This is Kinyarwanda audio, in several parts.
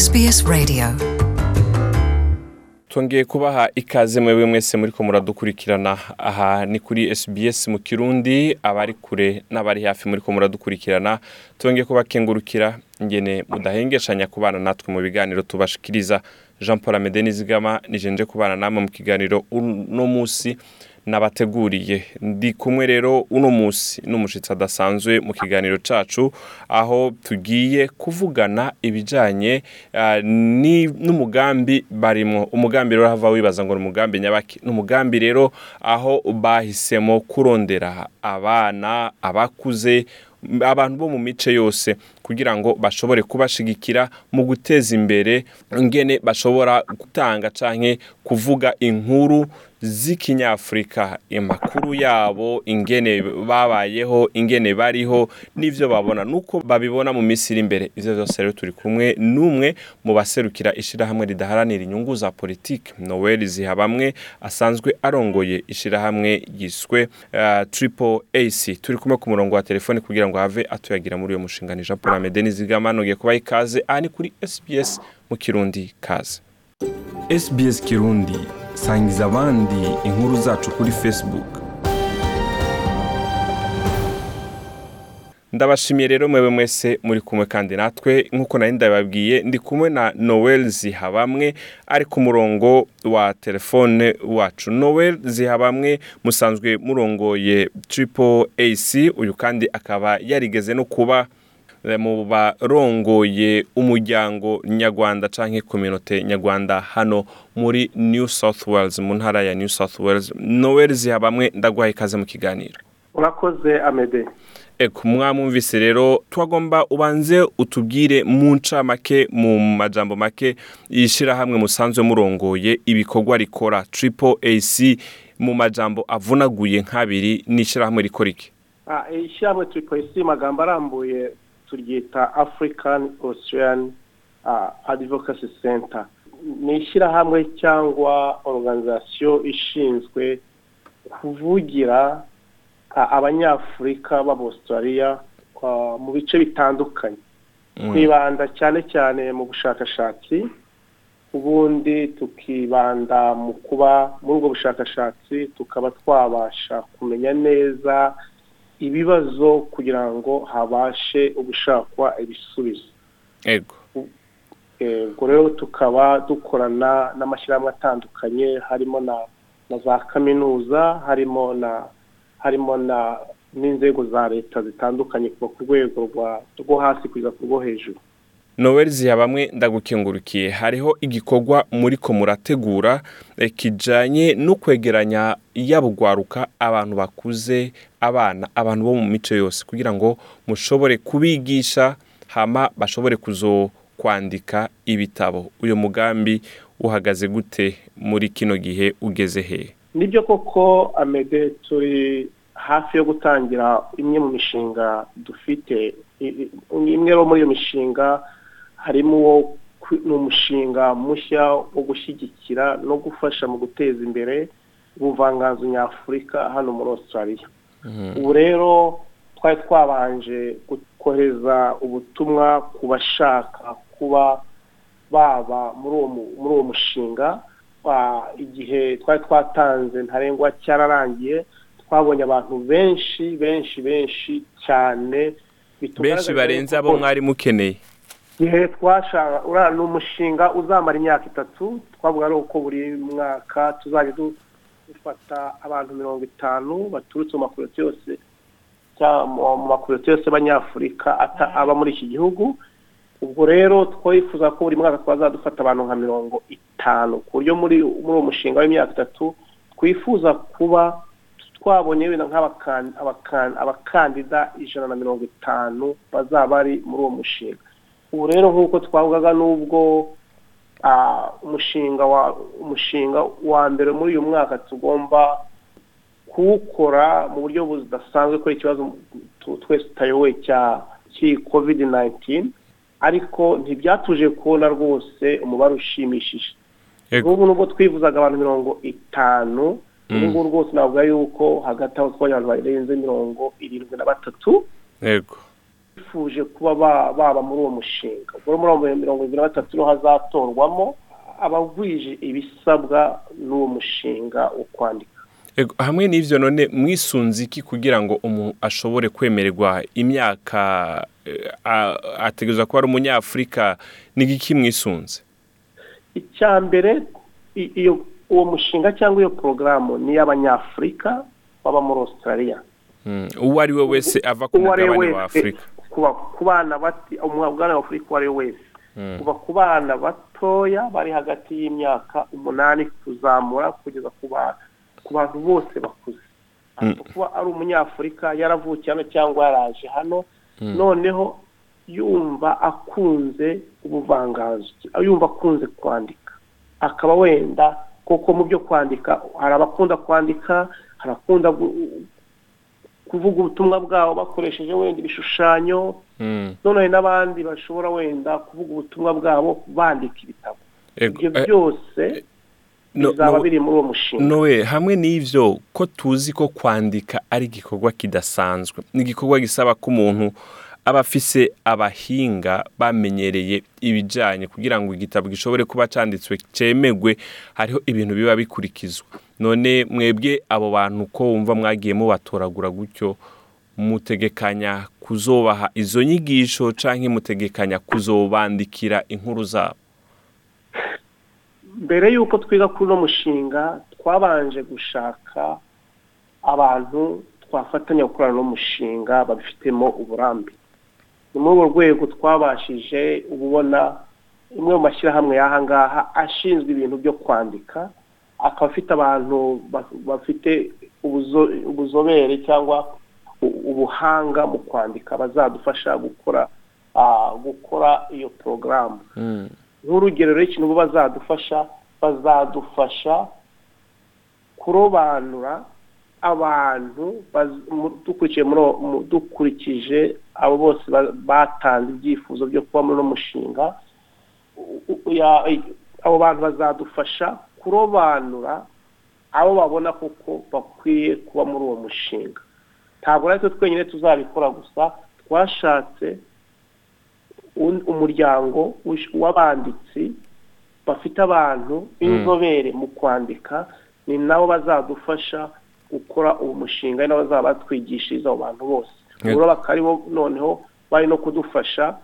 SBS Radio. Twongeye kubaha ikaze mwebwe mwese muri ko muradukurikirana. Aha ni kuri SBS mu kirundi abari kure n'abari hafi muri ko muradukurikirana. Twongeye kubakengurukira ingene mudahengeshanya kubana natwe mu biganiro tubashikiriza. Jean Paul Amede Nizigama nijenje kubana namwe mu kiganiro uno musi nabateguriye. Ndi kumwe rero uno musi n'umushitsi adasanzwe mu kiganiro cacu aho tugiye kuvugana ibijanye ni n'umugambi barimo umugambi rero hava wibaza ngo ni umugambi nyabaki. Ni umugambi rero aho bahisemo kurondera abana abakuze abantu bo mu mice yose. Kugira ngo bashobore kubashigikira mu guteza imbere. Ingene bashobora gutanga canke kuvuga inkuru z'ikinyafurika. Amakuru yabo ingene babayeho ingene bariho n'ivyo babona. Nuko babibona mu minsi iri imbere. Ivyo vyose rero turi kumwe n'umwe mu baserukira ishirahamwe ridaharanira inyungu za politike noel zihabamwe asanzwe arongoye ishirahamwe yiswe uh, triple ac turi kumwe ku murongo wa telefone kugira ngo have atuyagira muri uyo mushinga ni jean paul amede nizigama nogeye kubaha ikaze aha ni kuri sbs mu kirundi kaze SBS Kirundi sangiza abandi inkuru zacu kuri Facebook. Ndabashimiye rero mwebwe mwese muri kumwe kandi natwe. Nk'uko nari ndababwiye ndi kumwe na noel zihabamwe ari ku murongo wa telefone wacu. Noel zihabamwe musanzwe murongoye triple ac uyu kandi akaba yarigeze no kuba mu barongoye umuryango nyarwanda canke kominote nyarwanda hano muri new south wales mu ntara ya new south wales. Noel zihabamwe ndaguhaye ikaze mu kiganiro. Urakoze amede eko mwamwumvise rero twagomba ubanze utubwire mu ncamake mu majambo make ishirahamwe musanzwe murongoye ibikorwa rikora. Triple ac mu majambo avunaguye nk'abiri ni ishirahamwe rikora iki? Ishyirahamwe triple ac magambo arambuye turyita african australian uh, advocacy center. Ni ishyirahamwe cyangwa organization ishinzwe kuvugira abanyafurika b'abaustralia mu bice bitandukanye. Twibanda cyane cyane mu bushakashatsi ubundi tukibanda mu kuba muri ubwo bushakashatsi tukaba twabasha kumenya neza ibibazo kugira ngo habashe gushakwa ibisubizo. Ego. Ubwo rero tukaba dukorana n'amashyirahamwe atandukanye harimo na na za kaminuza harimo na harimo na n'inzego za leta zitandukanye kuva ku rwego rwo hasi kugeza ku rwo hejuru. Noel zihabamwe ndagukengurukiye. Hariho igikorwa muri ko murategura kijanye no kwegeranya yabugwaruka abantu bakuze abana abantu bo mu mico yose. Kugira ngo mushobore kubigisha hama bashobore kuzo kwandika ibitabo. Uyu mugambi uhagaze gute muri kino gihe ugeze he? Nibyo koko amede turi hafi yo gutangira imwe mu mishinga dufite imwe muri iyo mishinga harimo uwo ni umushinga mushya wo gushyigikira no gufasha mu guteza imbere ubuvanganzo nyafurika hano muri australia. Ubu rero twari twabanje kohereza ubutumwa ku bashaka kuba baba muri uwo mushinga. Igihe twari twatanze ntarengwa cyararangiye twabonye abantu benshi benshi benshi cyane benshi barenze abo mwari mukeneye. Igihe twashaka uriya ni umushinga uzamara imyaka itatu twavuga ari uko buri mwaka tuzajya dufata abantu mirongo itanu baturutse mu makuroti yose mu makuroti yose y'abanyafurika aba muri iki gihugu. Ubwo rero twifuza ko buri mwaka twazajya dufata abantu nka mirongo itanu. Ku buryo muri uwo mushinga w'imyaka itatu twifuza kuba twabonye wenda nk'abakandida ijana na mirongo itanu bazaba bari muri uwo mushinga. Ubu rero nk'uko twavugaga n'ubwo umushinga wa umushinga wa mbere muri uyu mwaka tugomba kuwukora mu buryo budasanzwe kubera ikibazo twese tutayoboye cya kovide nayintini ariko ntibyatuje kubona rwose umubare ushimishije. N'ubu nubwo twifuzaga abantu mirongo itanu ubu ngubu rwose navuga yuko hagati aho twabonye abantu barenze mirongo irindwi na batatu. Yego bifuje kuba baba muri uwo mushinga. Muri mirongo irindwi na batatu ni ho hazatorwamo abagwije ibisabwa n'uwo mushinga wo kwandika. Hamwe n'ibyo none mwisunze iki kugira ngo umuntu ashobore kwemererwa imyaka ategereza kuba ari umunyafurika n'igiki mwisunze? Icya mbere uwo mushinga cyangwa iyo porogaramu ni iy'abanyafurika baba muri australia. Uwo ari we wese ava ku mugabane wa afurika ku bana umugabane wa afurika uwo ari we wese. Kuva ku bana batoya bari hagati y'imyaka umunani kuzamura kugeza ku bantu ku bantu bose bakuze. Kuba ari umunyafurika yaravukiye hano cyangwa yaraje hano noneho yumva akunze ubuvanganzo yumva akunze kwandika. Akaba wenda kuko mu byo kwandika hari abakunda kwandika hari abakunda kuvuga ubutumwa bwabo bakoresheje wenda ibishushanyo noneho n'abandi bashobora wenda kuvuga ubutumwa bwabo bandika ibitabo. Ibyo byose bizaba biri muri uwo mushinga. Nowe hamwe n'ibyo ko tuzi ko kwandika ari igikorwa kidasanzwe. Ni igikorwa gisaba ko umuntu aba afise abahinga bamenyereye ibijyanye kugira ngo igitabo gishobore kuba cyanditswe cyemerwe hariho ibintu biba bikurikizwa. None mwebwe abo bantu ko wumva mwagiye mubatoragura gutyo mutegekanya kuzobaha izo nyigisho cyangwa mutegekanya kuzobandikira inkuru zabo? Mbere y'uko twiga kuri uno mushinga twabanje gushaka abantu twafatanya gukorana n'umushinga babifitemo uburambe. Ni muri urwo rwego twabashije ubona imwe mu mashyirahamwe y'aha ngaha ashinzwe ibintu byo kwandika akaba afite abantu bafite ubuzobere cyangwa ubuhanga mu kwandika bazadufasha gukora gukora iyo porogaramu nk'urugero rero ikintu bazadufasha bazadufasha kurobanura abantu dukurikije abo bose batanze ibyifuzo byo kuba muri uno mushinga abo bantu bazadufasha kurobanura abo babona kuko bakwiye kuba muri uwo mushinga. Ntabwo ari twe twenyine tuzabikora gusa twashatse umuryango w'abanditsi bafite abantu b'inzobere mu kwandika ni nabo bazadufasha gukora uwo mushinga nabo bazaba batwigishiriza abo bantu bose. Ubwo bakaba bo noneho bari no kudufasha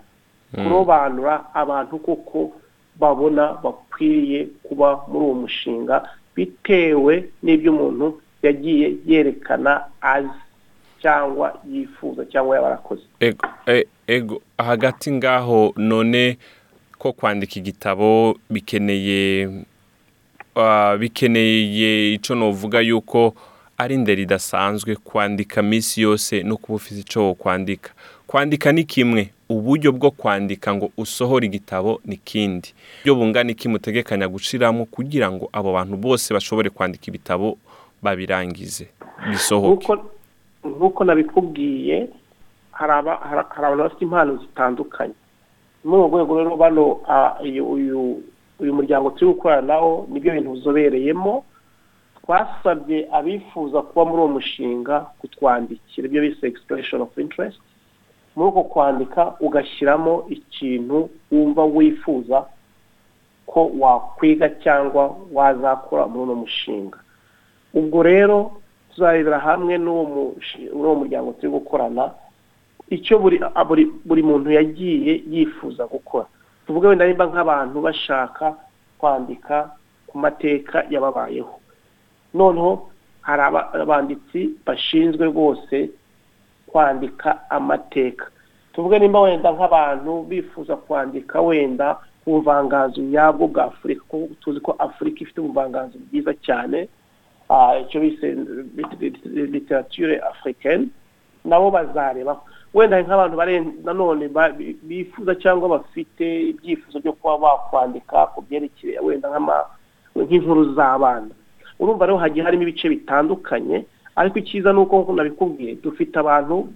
kurobanura abantu kuko babona bakwiriye kuba muri uwo mushinga bitewe n'ibyo umuntu yagiye yerekana azi cyangwa yifuza cyangwa yaba arakoze ego hagati ngaho none ko kwandika igitabo bikeneye bikeneye icyo navuga yuko ari indero idasanzwe kwandika minsi yose no kuba ufite icyo kwandika kwandika ni kimwe uburyo bwo kwandika ngo usohore igitabo ni kindi. Ibyo bungana iki mutegekanya gushyiramo kugira ngo abo bantu bose bashobore kwandika ibitabo babirangize bisohoke. Nk'uko nabikubwiye hari abantu bafite impano zitandukanye. Muri urwo rwego rero bano uyu muryango turi gukorana nawo ni byo bintu uzobereyemo twasabye abifuza kuba muri uwo mushinga kutwandikira ibyo bise expression of interest. Muri uko kwandika ugashyiramo ikintu wumva wifuza ko wakwiga cyangwa wazakora muri uno mushinga. Ubwo rero tuzarebera hamwe n'uwo muryango turi gukorana icyo buri muntu yagiye yifuza gukora. Tuvuge wenda nimba nk'abantu bashaka kwandika ku mateka yababayeho. Noneho hari abanditsi bashinzwe rwose kwandika amateka. Tuvuge nimba wenda nk'abantu bifuza kwandika wenda ubuvanganzo nyabwo bwa afurika kuko tuzi ko afurika ifite ubuvanganzo bwiza cyane icyo bise literature africaine nabo bazareba. Wenda nk'abantu nanone bifuza cyangwa bafite ibyifuzo byo kuba bakwandika ku byerekeye wenda nk'inkuru z'abana. Urumva rero hagiye harimo ibice bitandukanye ariko icyiza ni uko nabikubwiye dufite abantu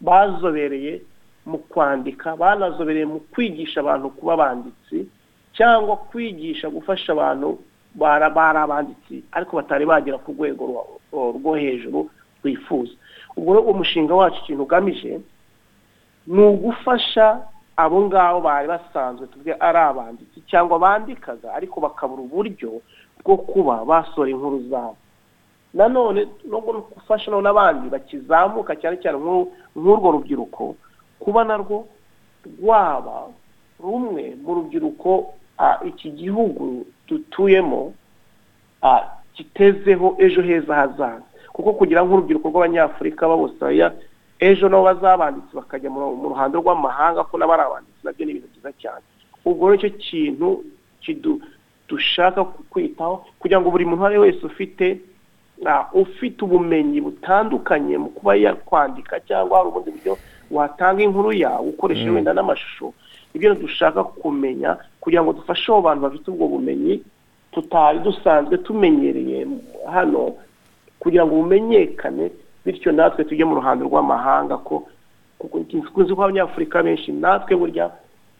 bazobereye mu kwandika banazobereye mu kwigisha abantu kuba abanditsi cyangwa kwigisha gufasha abantu bari abanditsi ariko batari bagera ku rwego rwo hejuru bifuza ubwo rero umushinga wacu ikintu ugamije ni ugufasha abo ngabo bari basanzwe tuvuge ari abanditsi cyangwa bandikaga ariko bakabura uburyo bwo kuba basora inkuru zabo. Nanone no gufasha n'abandi bakizamuka cyane cyane nk'urwo rubyiruko kuba narwo rwaba rumwe mu rubyiruko iki gihugu dutuyemo gitezeho ejo heza hazaza. Kuko kugira nk'urubyiruko rw'abanyafurika b'abositariya ejo nabo bazabanditsi bakajya mu ruhando rw'amahanga ko nabo ari abanditsi na byo ni ibintu byiza cyane. Ubwo ni cyo kintu dushaka kwitaho kugira ngo buri muntu uwo ari we wese ufite ufite ubumenyi butandukanye mu kuba yakwandika cyangwa hari ubundi buryo watanga inkuru yawe ukoresheje wenda n'amashusho. Ibyo dushaka kumenya kugira ngo dufashe abo bantu bafite ubwo bumenyi tutari dusanzwe tumenyereye hano kugira ngo bumenyekane bityo natwe tujye mu ruhando rw'amahanga ko tuzi ko abanyafurika benshi natwe burya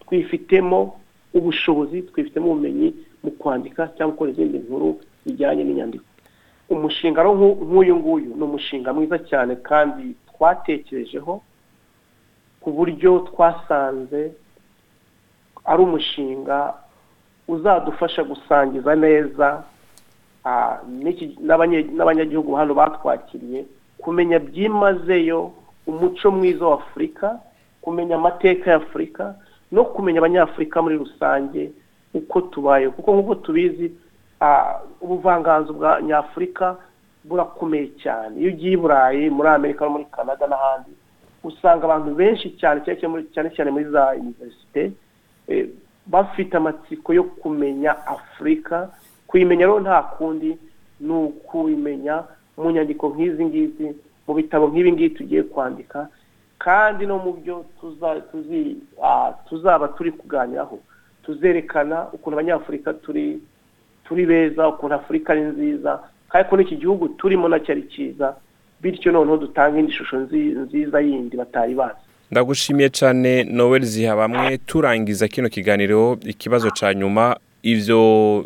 twifitemo ubushobozi twifitemo ubumenyi mu kwandika cyangwa gukora izindi nkuru zijyanye n'inyandiko. Umushinga nk'uyu nguyu ni umushinga mwiza cyane kandi twatekerejeho ku buryo twasanze ari umushinga uzadufasha gusangiza neza n'abanyagihugu hano batwakiriye kumenya byimazeyo umuco mwiza wa afurika kumenya amateka ya afurika no kumenya abanyafurika muri rusange uko tubayeho. Kuko nk'uko tubizi ubuvanganzo bwa nyafurika burakomeye cyane. Iyo ugiye i burayi muri amerika no muri canada n'ahandi usanga abantu benshi cyane cyane cyane muri za univerisite bafite amatsiko yo kumenya afurika kuyimenya rero nta kundi ni ukuyimenya mu nyandiko nk'izi ngizi mu bitabo nk'ibi ngibi tugiye kwandika. Kandi no mu byo tuzaba turi kuganiraho. Tuzerekana ukuntu abanyafurika turi turi beza ukuntu afurika ari nziza kandi ko n'iki gihugu turimo na cyo ari cyiza bityo noneho dutanga indi shusho nziza yindi batari bazi. Ndagushimiye cyane noel ziha. Bamwe turangiza kino kiganiro ikibazo cya nyuma ibyo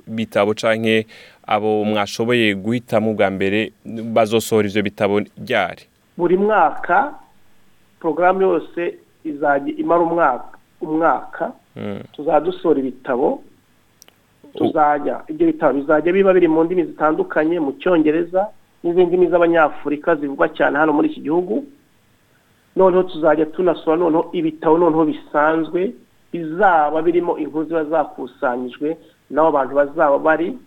bitabo cyangwa abo mwashoboye guhitamo bwa mbere bazosohora ibyo bitabo ryari? Buri mwaka porogaramu yose izajya imara umwaka umwaka tuzajya dusohora ibitabo tuzajya ibyo bitabo bizajya biba biri mu ndimi zitandukanye mu cyongereza n'izindi ndimi z'abanyafurika zivugwa cyane hano muri iki gihugu. Noneho tuzajya tunasohora noneho ibitabo noneho bisanzwe bizaba birimo inkuru ziba zakusanyijwe n'abo bantu bazaba bari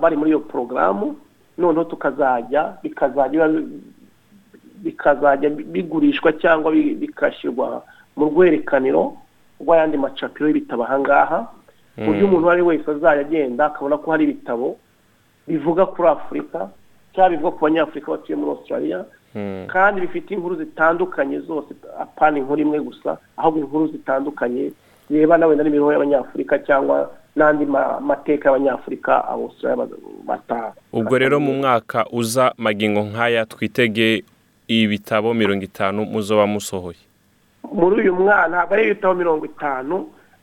bari muri iyo porogaramu noneho tukazajya bikazajya bikazajya bigurishwa cyangwa bigashyirwa mu rwerekaniro. Rw'ayandi macapiro y'ibitabo aha ngaha ku buryo umuntu uwo ari we wese azajya agenda akabona ko hari ibitabo bivuga kuri afurika cyangwa bivuga ku banyafurika batuye muri australia kandi bifite inkuru zitandukanye zose apana inkuru imwe gusa ahubwo inkuru zitandukanye zirebana wenda n'imibereho y'abanyafurika cyangwa n'andi mateka y'abanyafurika abaustralia bataha. Ubwo rero mu mwaka uza magingo nk'aya twitege ibitabo mirongo itanu muzoba musohoye. Muri uyu mwana ntabwo ari ibitabo mirongo itanu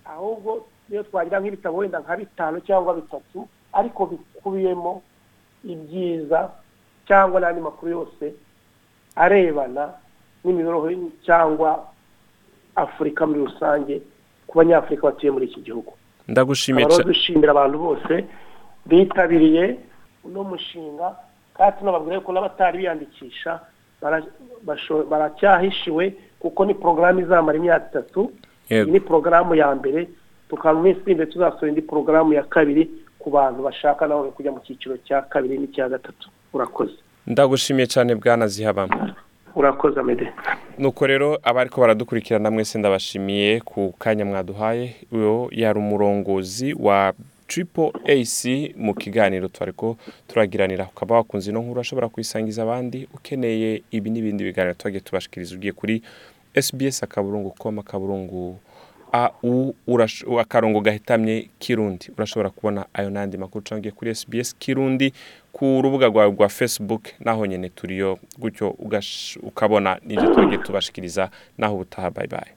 ahubwo niyo twagira nk'ibitabo wenda nka bitanu cyangwa bitatu ariko bikubiyemo ibyiza cyangwa n'andi makuru yose arebana n'imibereho cyangwa afurika muri rusange ku banyafurika batuye muri iki gihugu. Dushimira abantu bose bitabiriye uno mushinga kandi tunababwira ko n'abatari biyandikisha baracyahishiwe kuko ni porogaramu izamara imyaka itatu iyi ni porogaramu ya mbere tukaba mu minsi imbere tuzasohora indi porogaramu ya kabiri ku bantu bashaka nabo kujya mu cyiciro cya kabiri n'icya gatatu. Urakoze. Ndagushimiye cyane bwana zihabamo urakoze amede. Nuko rero abari ko baradukurikirana mwese ndabashimiye ku kanya mwaduhaye. Uyu yari umurongozi wa triple ac mu kiganiro twari ko turagiranira ukaba wakunze ino nkuru ashobora kuyisangiza abandi ukeneye ibi n'ibindi biganiro twagiye tubashikiriza. Ugiye kuri sbs akaburungu koma akaburungu au akarongo gahitamye kirundi. Urashobora kubona ayo n'andi makuru. Cyangwa kuri sbs kirundi ku rubuga rwawe rwa facebook naho nyine turiyo gutyo ukabona n'ibyo twagiye tubashikiriza. Naho ubutaha bye.